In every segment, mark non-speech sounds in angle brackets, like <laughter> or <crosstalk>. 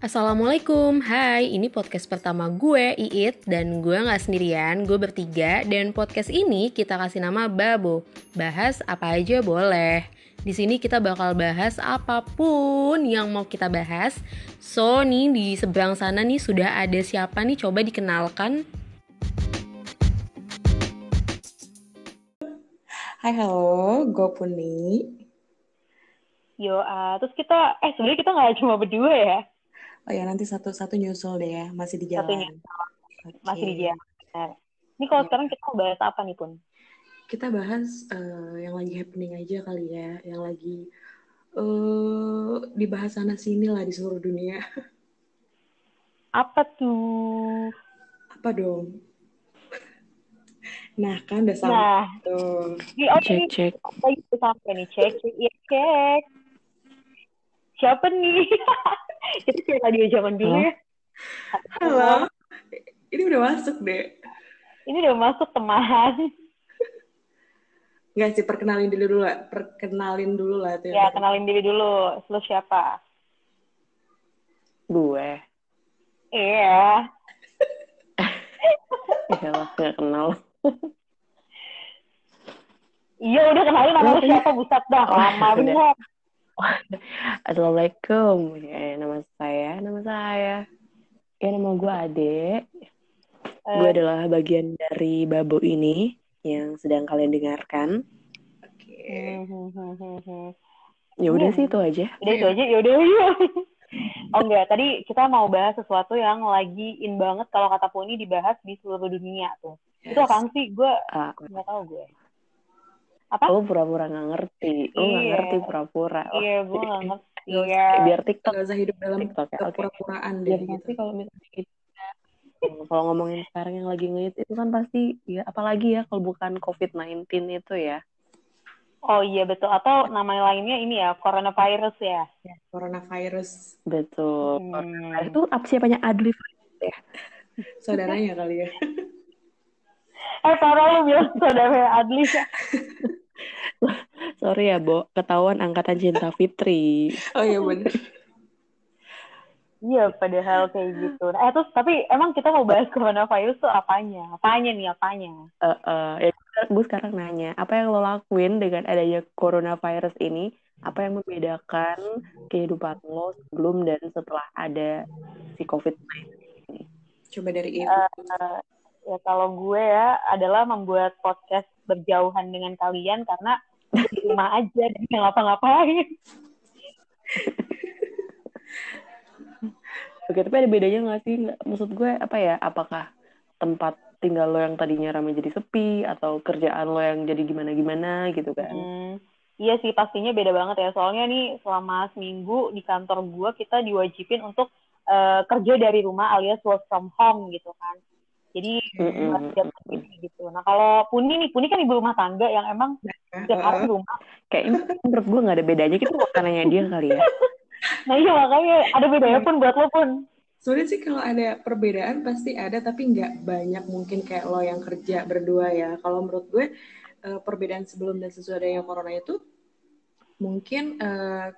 Assalamualaikum, hai ini podcast pertama gue, Iit Dan gue gak sendirian, gue bertiga Dan podcast ini kita kasih nama Babo Bahas apa aja boleh di sini kita bakal bahas apa pun yang mau kita bahas. So nih di seberang sana nih sudah ada siapa nih? Coba dikenalkan. Hai halo, gue Puni. Yo, uh, terus kita, eh sebenarnya kita nggak cuma berdua ya? Oh ya nanti satu-satu nyusul deh ya, masih di jalan. Satu nyusul, okay. masih di jalan. Ini kalau ya. sekarang kita bahas apa nih pun? Kita bahas uh, yang lagi happening aja kali ya, yang lagi uh, dibahas sana sini lah di seluruh dunia. Apa tuh? Apa dong? Nah, kan udah sama. Nah. Tuh. oh, cek, cek. Lagi sampai nih, cek, cek. Ya, cek. Siapa nih? <laughs> Itu kayak tadi zaman dulu ya. Halo. Ini udah masuk, deh. Ini udah masuk, teman. Enggak sih, perkenalin dulu dulu lah. Perkenalin dulu lah. Tuh. Ya, kenalin diri dulu. Lu siapa? Gue. Iya. <laughs> ya lah, gak kenal iya udah kenalin nama lu siapa Buset dah oh, lama bener <laughs> Assalamualaikum ya, nama saya nama saya ya nama gue Ade uh, gue adalah bagian dari Babo ini yang sedang kalian dengarkan oke okay. Ya udah sih itu aja udah itu aja ya udah <laughs> Oh enggak, tadi kita mau bahas sesuatu yang lagi in banget kalau kata Poni dibahas di seluruh dunia tuh. Yes. Itu apaan sih? Gue uh, nggak tahu gue. Apa? Lo pura-pura nggak ngerti. Lo nggak iya. ngerti pura-pura. Iya, gue nggak ngerti. Iya. Biar TikTok. Gak usah hidup dalam TikTok, ya. kepura-puraan deh. Biar gitu. kalau misalnya kita kalau ngomongin sekarang yang lagi ngehit itu kan pasti ya apalagi ya kalau bukan COVID-19 itu ya. Oh iya betul atau nama lainnya ini ya coronavirus ya. ya coronavirus. Betul. Hmm. Itu apa siapanya Adli ya? Saudaranya kali ya. <laughs> eh parah lu bilang saudara Adli ya. <laughs> Sorry ya, Bo. Ketahuan angkatan cinta Fitri. Oh iya benar. Iya, padahal kayak gitu. Eh, terus tapi emang kita mau bahas coronavirus tuh apanya? Apanya nih, apanya? Uh, uh, ya, gue sekarang nanya, apa yang lo lakuin dengan adanya coronavirus ini? Apa yang membedakan kehidupan lo sebelum dan setelah ada si COVID-19 ini? Coba dari itu. Uh, ya kalau gue ya adalah membuat podcast berjauhan dengan kalian karena di rumah <laughs> aja dan ngapa-ngapain. Oke, tapi ada bedanya nggak sih? Nggak, maksud gue apa ya? Apakah tempat tinggal lo yang tadinya ramai jadi sepi atau kerjaan lo yang jadi gimana-gimana gitu kan? Hmm, iya sih pastinya beda banget ya. Soalnya nih selama seminggu di kantor gue kita diwajibin untuk uh, kerja dari rumah alias work from home gitu kan. Jadi mm -hmm. gitu. Nah kalau Puni nih, Puni kan ibu rumah tangga yang emang setiap hari rumah. Kayak menurut gue nggak ada bedanya. Kita makanannya dia kali ya <laughs> nah iya makanya ada bedanya pun buat lo pun Sebenarnya sih kalau ada perbedaan pasti ada, tapi nggak banyak mungkin kayak lo yang kerja berdua ya. Kalau menurut gue uh, perbedaan sebelum dan sesudahnya corona itu mungkin uh,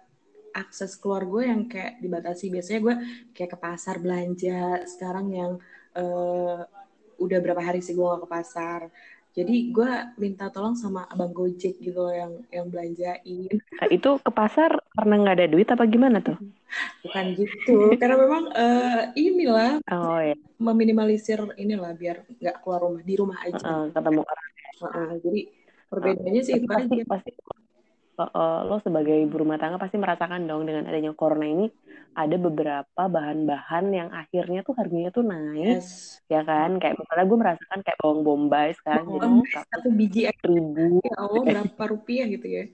akses keluar gue yang kayak dibatasi. Biasanya gue kayak ke pasar belanja. Sekarang yang uh, udah berapa hari sih gue gak ke pasar. Jadi gue minta tolong sama abang Gojek gitu loh yang yang belanjain. Nah, itu ke pasar karena nggak ada duit apa gimana tuh? Bukan gitu karena memang uh, inilah oh, ya. meminimalisir inilah biar nggak keluar rumah di rumah aja. Uh, ketemu orang. Uh, uh, jadi perbedaannya uh, sih itu pasti, aja. pasti uh, lo sebagai ibu rumah tangga pasti merasakan dong dengan adanya corona ini ada beberapa bahan-bahan yang akhirnya tuh harganya tuh naik yes. ya kan? Kayak misalnya gue merasakan kayak bawang bombay sekarang oh, jadi satu biji ribu. Ya Allah berapa rupiah gitu ya?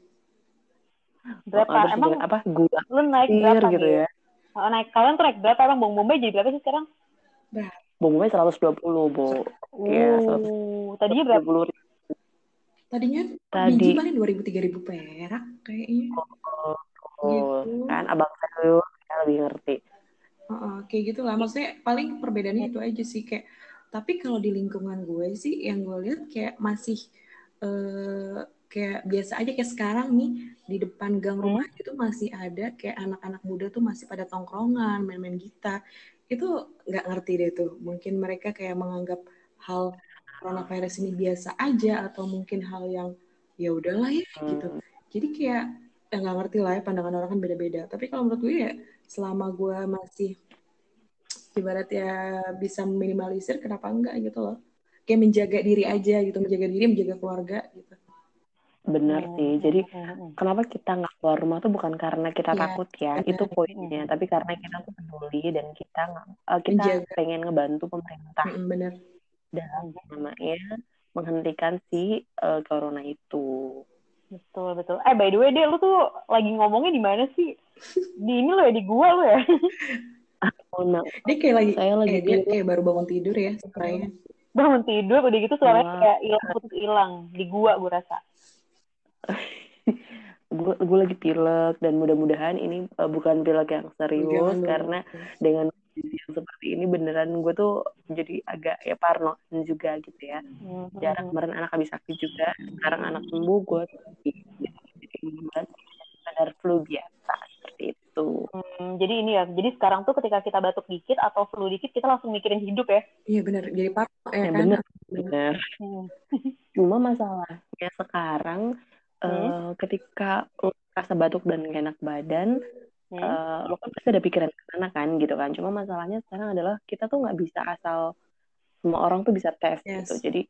Berapa? oh, emang apa gula lu naik berapa gitu ya. Oh, naik. Kalian tuh naik berapa? Emang bawang bombay jadi berapa sih sekarang? Berapa bawang bombay seratus dua puluh bu Iya, uh, tadinya berapa? Tadinya Tadi. biji paling dua ribu tiga ribu perak kayaknya. Oh, oh, gitu. kan abang saya lebih ngerti. Uh, uh, kayak gitu lah. Maksudnya paling perbedaannya itu aja sih kayak. Tapi kalau di lingkungan gue sih yang gue lihat kayak masih uh, kayak biasa aja kayak sekarang nih di depan gang rumah hmm? itu masih ada kayak anak-anak muda tuh masih pada tongkrongan main-main gitar itu nggak ngerti deh tuh mungkin mereka kayak menganggap hal coronavirus ini biasa aja atau mungkin hal yang ya udahlah ya gitu. Hmm. jadi kayak ya nggak ngerti lah ya pandangan orang kan beda-beda. Tapi kalau menurut gue ya selama gue masih ibarat ya bisa minimalisir kenapa enggak gitu loh. Kayak menjaga diri aja gitu menjaga diri menjaga keluarga gitu. Benar oh, sih. Jadi kenapa kita nggak keluar rumah tuh bukan karena kita ya, takut ya? bener. itu poinnya. Tapi karena kita tuh peduli dan kita uh, kita menjaga. pengen ngebantu pemerintah. Benar dalam namanya menghentikan si uh, corona itu betul betul eh by the way deh lu tuh lagi ngomongnya di mana sih di ini lo ya di gua lo ya Oh, no. Dia kayak lagi, saya lagi eh, dia kayak baru bangun tidur ya suaranya. Bangun tidur udah gitu suaranya kayak hilang putus hilang di gua gue rasa. <laughs> gue gue lagi pilek dan mudah-mudahan ini uh, bukan pilek yang serius Jangan karena dulu. Yang seperti ini beneran gue tuh jadi agak ya parno juga gitu ya. Mm-hmm. Jarang kemarin anak habis sakit juga, sekarang anak sembuh gue jadi sadar flu biasa seperti itu. Hmm, jadi ini ya, jadi sekarang tuh ketika kita batuk dikit atau flu dikit kita langsung mikirin hidup ya? Iya benar, jadi parno ya, ya kan? Bener, bener. Hmm. <laughs> Cuma masalahnya sekarang hmm. uh, ketika rasa batuk dan gak enak badan, hmm. uh, lo kan pasti ada pikiran ke sana kan gitu kan. Cuma masalahnya sekarang adalah kita tuh nggak bisa asal semua orang tuh bisa tes yes. gitu. Jadi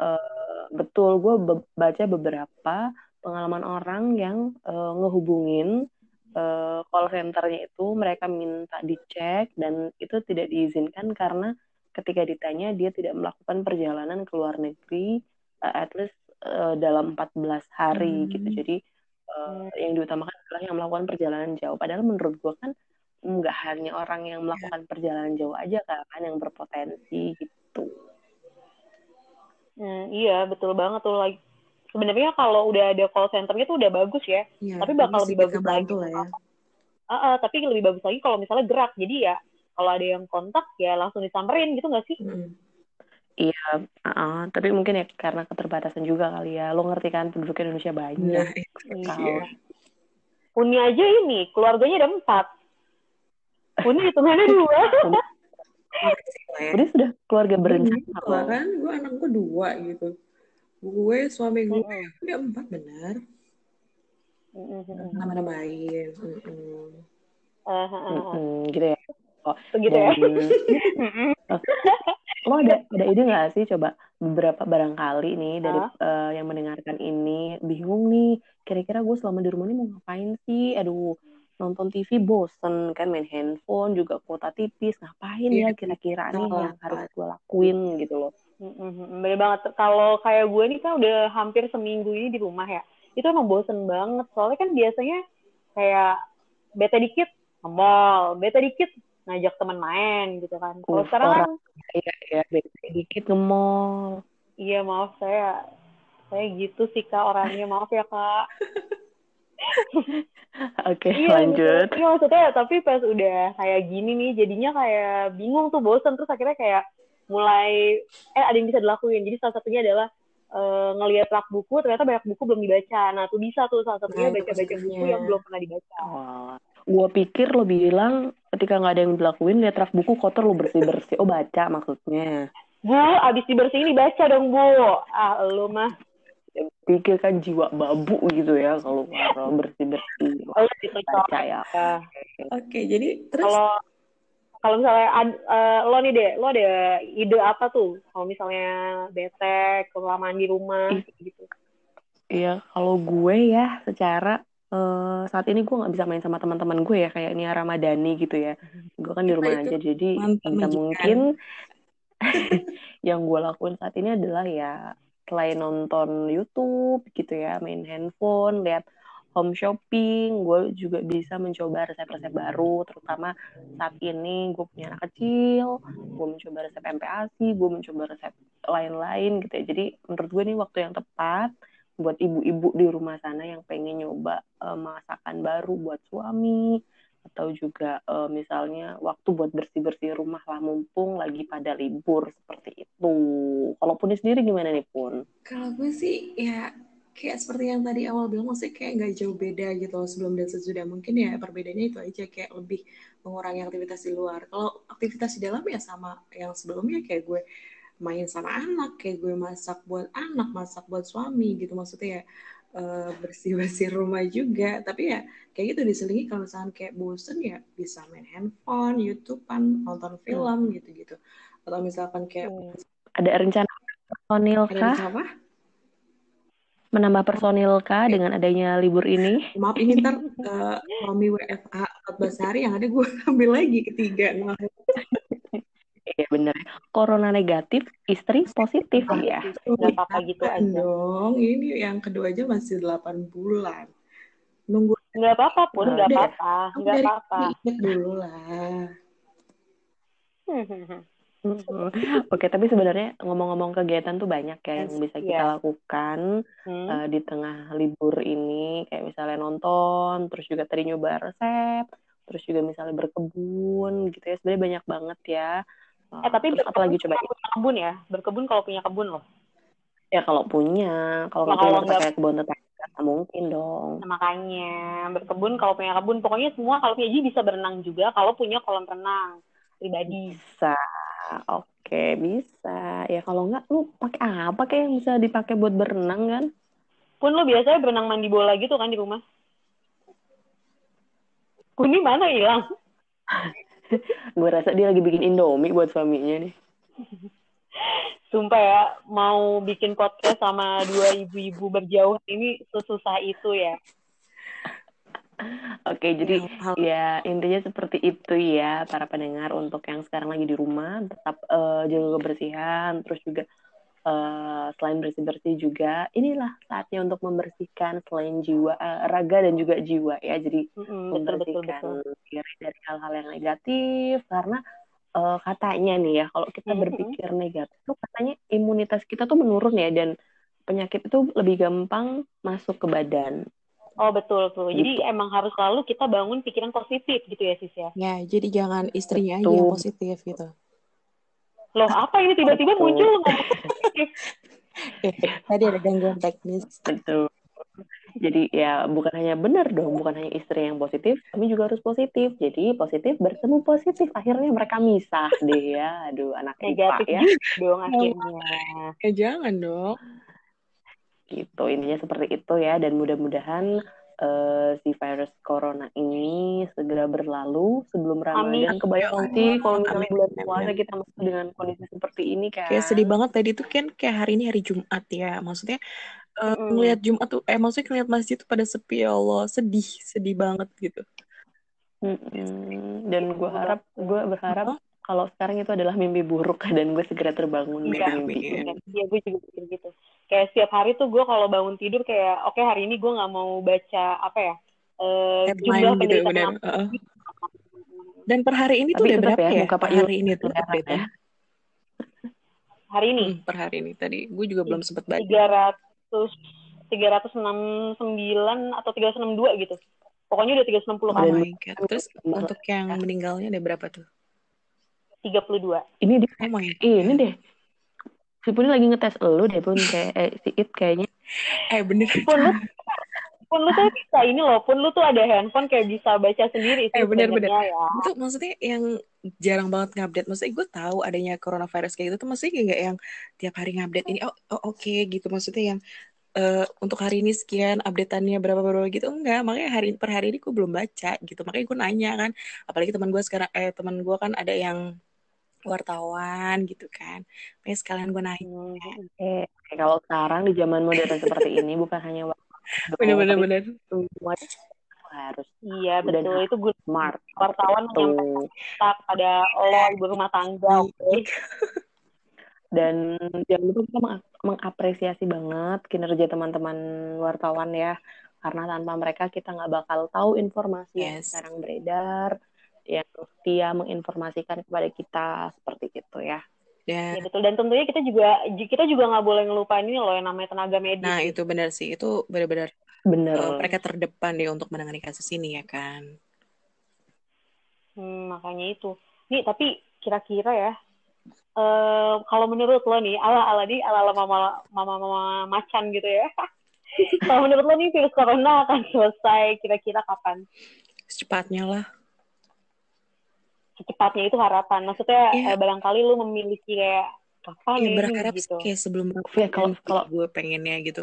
uh, betul gue be baca beberapa pengalaman orang yang uh, ngehubungin uh, call centernya itu mereka minta dicek dan itu tidak diizinkan karena ketika ditanya dia tidak melakukan perjalanan ke luar negeri uh, at least uh, dalam 14 hari hmm. gitu jadi uh, yang diutamakan adalah yang melakukan perjalanan jauh padahal menurut gue kan nggak hanya orang yang melakukan perjalanan jauh aja kan yang berpotensi gitu. Hmm, iya betul banget tuh like sebenarnya kalau udah ada call centernya tuh udah bagus ya, ya tapi bakal lebih bagus lagi. Lah ya. Uh, uh, tapi lebih bagus lagi kalau misalnya gerak. Jadi ya kalau ada yang kontak ya langsung disamperin gitu nggak sih? Hmm. Iya, uh, tapi mungkin ya karena keterbatasan juga kali ya. Lo ngerti kan penduduk Indonesia banyak. Nah, iya. Uni aja ini keluarganya ada empat. Uni hitungannya dua. <laughs> Udah sudah keluarga berencana. Kan gue anak gue dua gitu gue suami gue mm -hmm. dia empat benar mm -hmm. nama-namain mm -hmm. uh, uh, uh. gitu ya <laughs> oh, gitu ya lo ada ada ide nggak sih coba beberapa barangkali nih dari uh? Uh, yang mendengarkan ini bingung nih kira-kira gue selama di rumah ini mau ngapain sih aduh nonton TV bosen kan main handphone juga kuota tipis ngapain yeah. ya kira-kira nih oh, yang harus gue lakuin gitu loh. Bener banget. Kalau kayak gue nih kan udah hampir seminggu ini di rumah ya. Itu emang bosen banget. Soalnya kan biasanya kayak bete dikit ke mall, bete dikit ngajak teman main gitu kan. Kalau uh, sekarang kan iya ya bete dikit ke mall. Iya maaf saya saya gitu sih kak orangnya maaf ya kak. <laughs> Oke, okay, iya, lanjut. Iya, maksudnya tapi pas udah kayak gini nih, jadinya kayak bingung tuh, bosen. Terus akhirnya kayak mulai eh ada yang bisa dilakuin jadi salah satunya adalah uh, ngelihat rak buku ternyata banyak buku belum dibaca nah tuh bisa tuh salah satunya nah, baca-baca buku yang belum pernah dibaca oh. Gue pikir lo bilang ketika nggak ada yang dilakuin lihat rak buku kotor lo bersih bersih oh baca maksudnya. Bu abis dibersihin dibaca dong bu. Ah lo mah. Pikir kan jiwa babu gitu ya kalau bersih bersih oh, gitu, baca ya. Oke jadi terus? Kalau kalau misalnya ad, uh, lo nih deh, lo ada ide apa tuh? Kalau misalnya bete, kelamaan di rumah, gitu. Iya, kalau gue ya secara uh, saat ini gue nggak bisa main sama teman-teman gue ya kayak Nia Ramadhani gitu ya. Gue kan di rumah aja, jadi bisa mungkin <laughs> <laughs> yang gue lakuin saat ini adalah ya selain nonton YouTube gitu ya, main handphone, lihat home shopping, gue juga bisa mencoba resep-resep baru, terutama saat ini gue punya anak kecil, gue mencoba resep MPASI, gue mencoba resep lain-lain gitu ya. Jadi menurut gue ini waktu yang tepat buat ibu-ibu di rumah sana yang pengen nyoba uh, masakan baru buat suami atau juga uh, misalnya waktu buat bersih-bersih rumah lah mumpung lagi pada libur seperti itu. Kalau Puni sendiri gimana nih Pun? Kalau gue sih ya kayak seperti yang tadi awal bilang maksudnya kayak nggak jauh beda gitu sebelum dan sesudah mungkin ya perbedaannya itu aja kayak lebih mengurangi aktivitas di luar kalau aktivitas di dalam ya sama yang sebelumnya kayak gue main sama anak kayak gue masak buat anak masak buat suami gitu maksudnya ya uh, bersih-bersih rumah juga tapi ya kayak gitu diselingi kalau misalnya kayak bosen ya bisa main handphone YouTubean nonton film gitu-gitu atau misalkan kayak hmm. ada rencana personil kah? Ada apa? menambah personil kah dengan adanya libur ini? Maaf ini ntar uh, suami WFA 14 hari yang ada gue <laughs> ambil lagi ketiga. Nah. Iya bener. Corona negatif, istri positif ya. Gak apa-apa gitu aja. Dong, ini yang kedua aja masih 8 bulan. Nunggu. Gak apa-apa pun, gak apa-apa. Gak apa-apa. dulu lah. <laughs> Oke, tapi sebenarnya ngomong-ngomong kegiatan tuh banyak ya yang bisa kita yeah. lakukan hmm. uh, di tengah libur ini, kayak misalnya nonton, terus juga tadi nyoba resep, terus juga misalnya berkebun gitu ya. Sebenarnya banyak banget ya. Uh, eh tapi apa lagi coba? Kebun ya, berkebun kalau punya kebun loh. Ya kalau punya, kalau nggak punya kayak kebun tetangga mungkin dong. Nah, makanya berkebun kalau punya kebun, pokoknya semua kalau punya bisa berenang juga kalau punya kolam renang pribadi. Bisa oke bisa. Ya kalau enggak lu pakai apa kayak yang bisa dipakai buat berenang kan? Pun lu biasanya berenang mandi bola gitu kan di rumah? Kuni mana hilang? <laughs> gue rasa dia lagi bikin indomie buat suaminya nih. Sumpah ya, mau bikin podcast sama dua ibu-ibu berjauh ini sesusah itu ya. Oke, jadi ya intinya seperti itu ya para pendengar untuk yang sekarang lagi di rumah tetap uh, jaga kebersihan, terus juga uh, selain bersih-bersih juga inilah saatnya untuk membersihkan selain jiwa, uh, raga dan juga jiwa ya. Jadi mm-hmm, membersihkan diri dari hal-hal yang negatif karena uh, katanya nih ya kalau kita mm-hmm. berpikir negatif tuh katanya imunitas kita tuh menurun ya dan penyakit itu lebih gampang masuk ke badan. Oh betul tuh. Jadi gitu. emang harus selalu kita bangun pikiran positif gitu ya sis ya. Ya, jadi jangan istrinya aja yang positif gitu. Loh apa ini tiba-tiba muncul? <laughs> Tadi ada gangguan teknis. Betul. Jadi ya bukan hanya benar dong, bukan hanya istri yang positif, tapi juga harus positif. Jadi positif bertemu positif, akhirnya mereka misah deh ya. Aduh, anak negatif ya. dong akhirnya. Eh jangan dong gitu intinya seperti itu ya dan mudah-mudahan uh, si virus corona ini segera berlalu sebelum Ramadan. Kebayang sih kalau misalnya bulan puasa kita masuk dengan kondisi seperti ini kan. Kayak sedih banget tadi tuh kan kayak hari ini hari Jumat ya. Maksudnya uh, mm. ngelihat Jumat tuh eh maksudnya ngelihat masjid tuh pada sepi ya Allah, sedih, sedih banget gitu. Mm -mm. Dan gue harap, gue berharap kalau sekarang itu adalah mimpi buruk <laughs> dan gue segera terbangun iya, dari mimpi iya. iya gue juga pikir gitu. Kayak setiap hari tuh gue kalau bangun tidur kayak oke okay, hari ini gue nggak mau baca apa ya uh, jumlah gitu, penderita uh. dan per hari ini tuh udah berapa ya, ya? Muka Pak hari ini tuh update ya. Hari ini? Hmm, per hari ini. Tadi gue juga belum sempat baca. Tiga ratus tiga ratus enam sembilan atau tiga ratus enam dua gitu. Pokoknya udah tiga ratus enam puluh oh terus untuk yang meninggalnya ada berapa tuh 32. Ini deh. Oh my Ini deh. Si Puni lagi ngetes lu deh pun kayak eh, si It kayaknya. Eh bener. Pun lu pun lu tuh bisa ini loh, pun lu tuh ada handphone kayak bisa baca sendiri sih. Eh bener bener. Ya. Itu maksudnya yang jarang banget ngupdate. Maksudnya gue tahu adanya coronavirus kayak gitu tuh maksudnya kayak yang tiap hari ngupdate ini. Oh, oh oke okay, gitu. Maksudnya yang uh, untuk hari ini sekian updateannya berapa berapa gitu enggak makanya hari per hari ini gue belum baca gitu makanya gue nanya kan apalagi teman gue sekarang eh teman gue kan ada yang wartawan gitu kan. Makanya sekalian gue nanya. Hmm, eh, kalau sekarang di zaman modern seperti ini bukan hanya bener-bener <laughs> bener. Semua harus iya betul itu gue <laughs> smart wartawan menyampaikan pada lo ibu rumah tangga oke okay? dan jangan lupa kita meng mengapresiasi banget kinerja teman-teman wartawan ya karena tanpa mereka kita nggak bakal tahu informasi yes. yang sekarang beredar yang setia menginformasikan kepada kita seperti itu ya. Ya. ya betul dan tentunya kita juga kita juga nggak boleh ngelupain ini loh yang namanya tenaga medis. Nah itu benar sih itu benar-benar benar uh, mereka terdepan deh untuk menangani kasus ini ya kan. Hmm, makanya itu. Nih tapi kira-kira ya uh, kalau menurut lo nih ala ala di ala ala mama mama mama macan gitu ya <laughs> Kalau menurut lo nih virus corona akan selesai kira-kira kapan? Secepatnya lah. Secepatnya itu harapan. Maksudnya Iya. eh, barangkali lu memiliki kayak kapan Ya, nih berharap gitu. kayak sebelum Ya, kalau- kalau- gue pengennya gitu.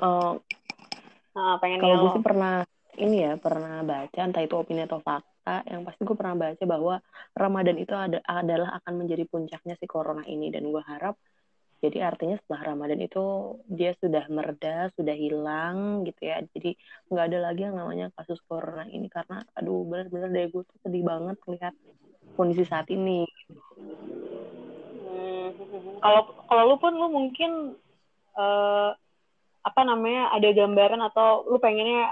Nah, pengen kalau gue sih pernah ini ya pernah baca entah itu opini atau fakta yang pasti gue pernah baca bahwa Ramadan itu ada, adalah akan menjadi puncaknya si corona ini dan gue harap jadi artinya setelah Ramadan itu dia sudah mereda sudah hilang gitu ya jadi nggak ada lagi yang namanya kasus corona ini karena aduh benar-benar deh gue tuh sedih banget melihat kondisi saat ini Hmm, Kalau kalau lu pun lu mungkin eh, apa namanya ada gambaran atau lu pengennya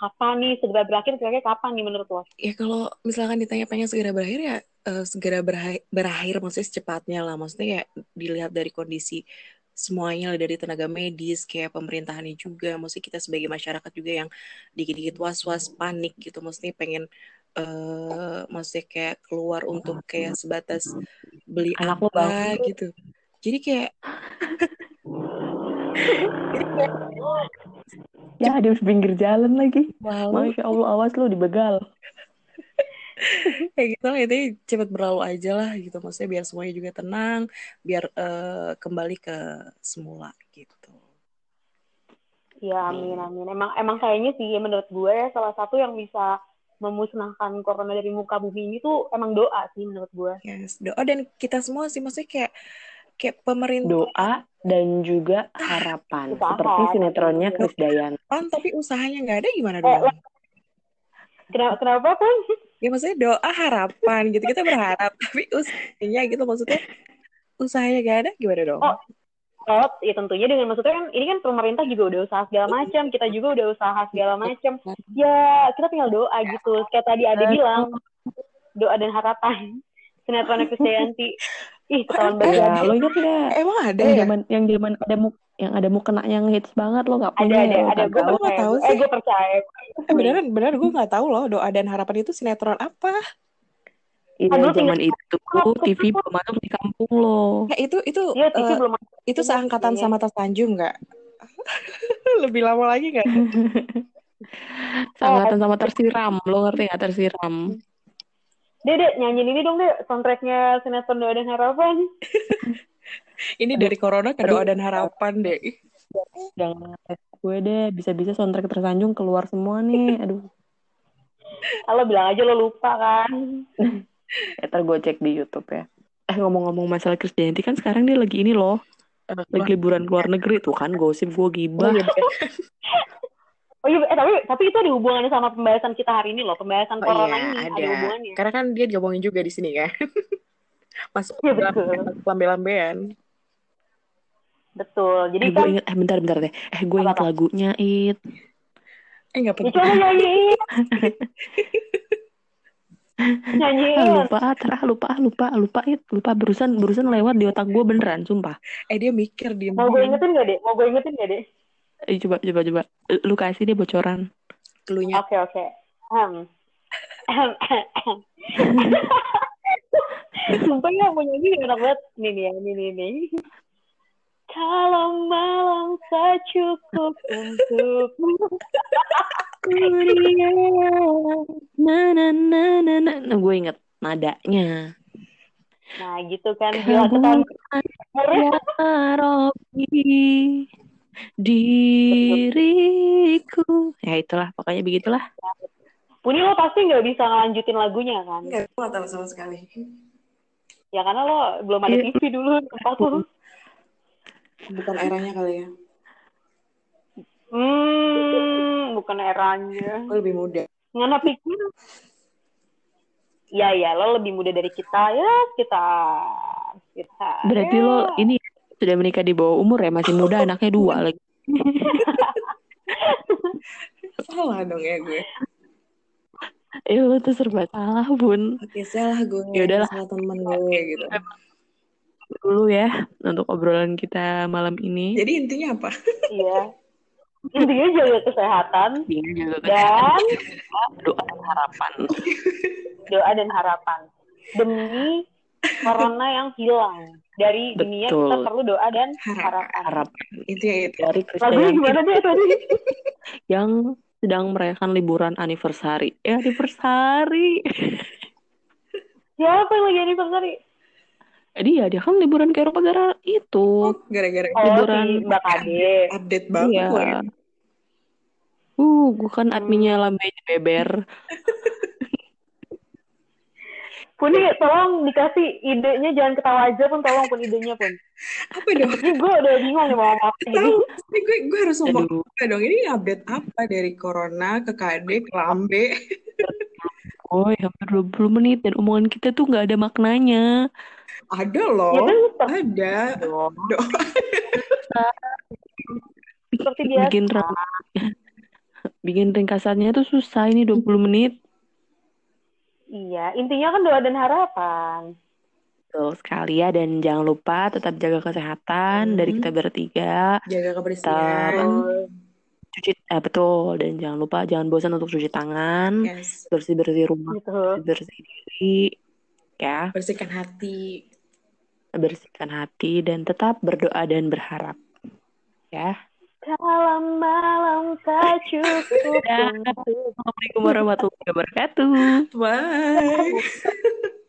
kapan nih segera berakhir kira-kira kapan nih menurut lo? Ya kalau misalkan ditanya pengen segera berakhir ya eh, segera berakhir, berakhir maksudnya secepatnya lah. Maksudnya ya dilihat dari kondisi semuanya lah, dari tenaga medis kayak pemerintahannya juga. Maksudnya kita sebagai masyarakat juga yang dikit-dikit was-was panik gitu. Maksudnya pengen eh maksudnya kayak keluar untuk kayak sebatas beli Anak apa bangun. gitu. Jadi kayak ya di pinggir jalan lagi malu masya Allah awas lu dibegal kayak gitu lah intinya cepet berlalu aja lah gitu maksudnya biar semuanya juga tenang biar eh, kembali ke semula gitu Ya amin amin. Emang emang kayaknya sih menurut gue salah satu yang bisa memusnahkan corona dari muka bumi ini tuh emang doa sih menurut gue. yes doa dan kita semua sih maksudnya kayak kayak pemerintah doa dan juga harapan Usaha. seperti sinetronnya Chris Dayanti tapi usahanya nggak ada gimana Eh, dong Kenapa kenapa kan? ya maksudnya doa harapan gitu kita berharap <laughs> tapi usahanya gitu maksudnya usahanya nggak ada gimana dong Oh, Oh, ya tentunya dengan maksudnya kan ini kan pemerintah juga udah usaha segala macam, kita juga udah usaha segala macam. Ya kita tinggal doa gitu. Kayak tadi Ade bilang doa dan harapan. Sinetron Krisdayanti. Ih, ketahuan banget. ya lo ingat nggak emang ada yang ya zaman yang zaman ada muk yang ada mukena yang hits banget lo nggak Ada punya ada ya, ada gue tahu. nggak tahu Eh sih. gue percaya. Eh, beneran beneran gue nggak tahu loh doa dan harapan itu sinetron apa Iya Aduh, zaman tinggal- itu TV belum masuk di kampung lo ya itu itu Iya, TV eh, belum itu seangkatan Iya. sama Tas Tanjung nggak <laughs> lebih lama lagi nggak <laughs> Sangatan sama tersiram lo ngerti nggak tersiram Dek, dek, nyanyiin ini dong, dek. Soundtracknya sinetron Doa dan Harapan. <laughs> ini dari corona ke doa dan harapan deh jangan gue deh bisa-bisa soundtrack tersanjung keluar semua nih aduh Kalau bilang aja lo lupa kan. Ya, ntar gue cek di YouTube ya eh ngomong-ngomong masalah Chris Dayanti kan sekarang dia lagi ini loh lagi liburan ke luar negeri tuh kan gosip gue gibah <laughs> Oh iya, eh, tapi tapi itu ada hubungannya sama pembahasan kita hari ini loh, pembahasan Oh corona iya, ini ada. ada. hubungannya. karena kan dia diomongin juga di sini kan <laughs> masuk Iya, betul. lambe-lambean Betul. Jadi eh gue kan inget eh bentar bentar deh eh gue inget lagunya it eh nggak ya penting coba nyanyiin. <laughs> ah, nyanyiin. lupa ah, terah lupa lupa lupa it lupa barusan barusan lewat di otak gue beneran sumpah eh dia mikir dia Mau gue ingetin gak, Dek? Mau gue ingetin gak, Dek? eh, coba coba coba lu kasih deh bocoran klunya Oke, oke. Hmm. Sumpah ya, mau nyanyi enak banget. Nih, nih, nih, nih, nih. Kalau malam tak cukup untukmu. <laughs> na na na na na nah, gue inget nadanya Nah, gitu kan. Gila, ya Robi diriku ya itulah pokoknya begitulah Puni lo pasti nggak bisa ngelanjutin lagunya kan? nggak gue tahu sama sekali Ya karena lo belum ada Iya. TV dulu tempat lo. bukan eranya kali ya Hmm, bukan eranya. gue lebih muda Ngana pikir? Ya ya, lo lebih muda dari kita ya, kita kita. berarti ya. lo ini sudah menikah di bawah umur ya masih muda anaknya dua lagi <laughs> salah dong ya gue ya lo tuh serba salah bun oke salah gue Ya udahlah. salah temen gue gitu dulu ya untuk obrolan kita malam ini jadi intinya apa Iya. Intinya jaga kesehatan juga dan <laughs> doa dan harapan doa dan harapan demi corona yang hilang dari dunia kita perlu doa dan harap. Harap. Itu ya itu. Dari Lagunya gimana dia tadi? <laughs> yang sedang merayakan liburan anniversary. Eh, anniversary. Siapa yang lagi anniversary? Eh, dia, dia kan liburan ke Eropa gara itu. Oh, gara-gara Oh, Liburan. si Mbak Kade. update banget Iya. gue. Uh, gue kan adminnya Lambe Beber. <laughs> Pun nih, tolong dikasih idenya, jangan ketawa aja pun, tolong pun idenya pun. <laughs> Apa dong? <laughs> Ini gue udah bingung nih mau ngomong apa ini. Tahu, ini gue gue harus ngomong apa dong? Ini update apa dari corona ke KD ke Lambe? oh hampir 20 menit dan omongan kita tuh nggak ada maknanya. Ada Ya loh, kan, ada. dong. Doa. Seperti biasa. Bikin bikin ringkasannya tuh susah ini 20 menit. Iya, intinya kan doa dan harapan. Betul sekali ya dan jangan lupa tetap jaga kesehatan Hmm. dari kita bertiga. Jaga kebersihan. Cuci eh betul dan jangan lupa jangan bosan untuk cuci tangan, Yes. bersih-bersih rumah, Gitu. bersih diri ya, Bersihkan hati. Bersihkan hati dan tetap berdoa dan berharap. Ya. Kalau malam <laughs> tak cukup Dah. untuk Assalamualaikum warahmatullahi wabarakatuh. Bye. <laughs>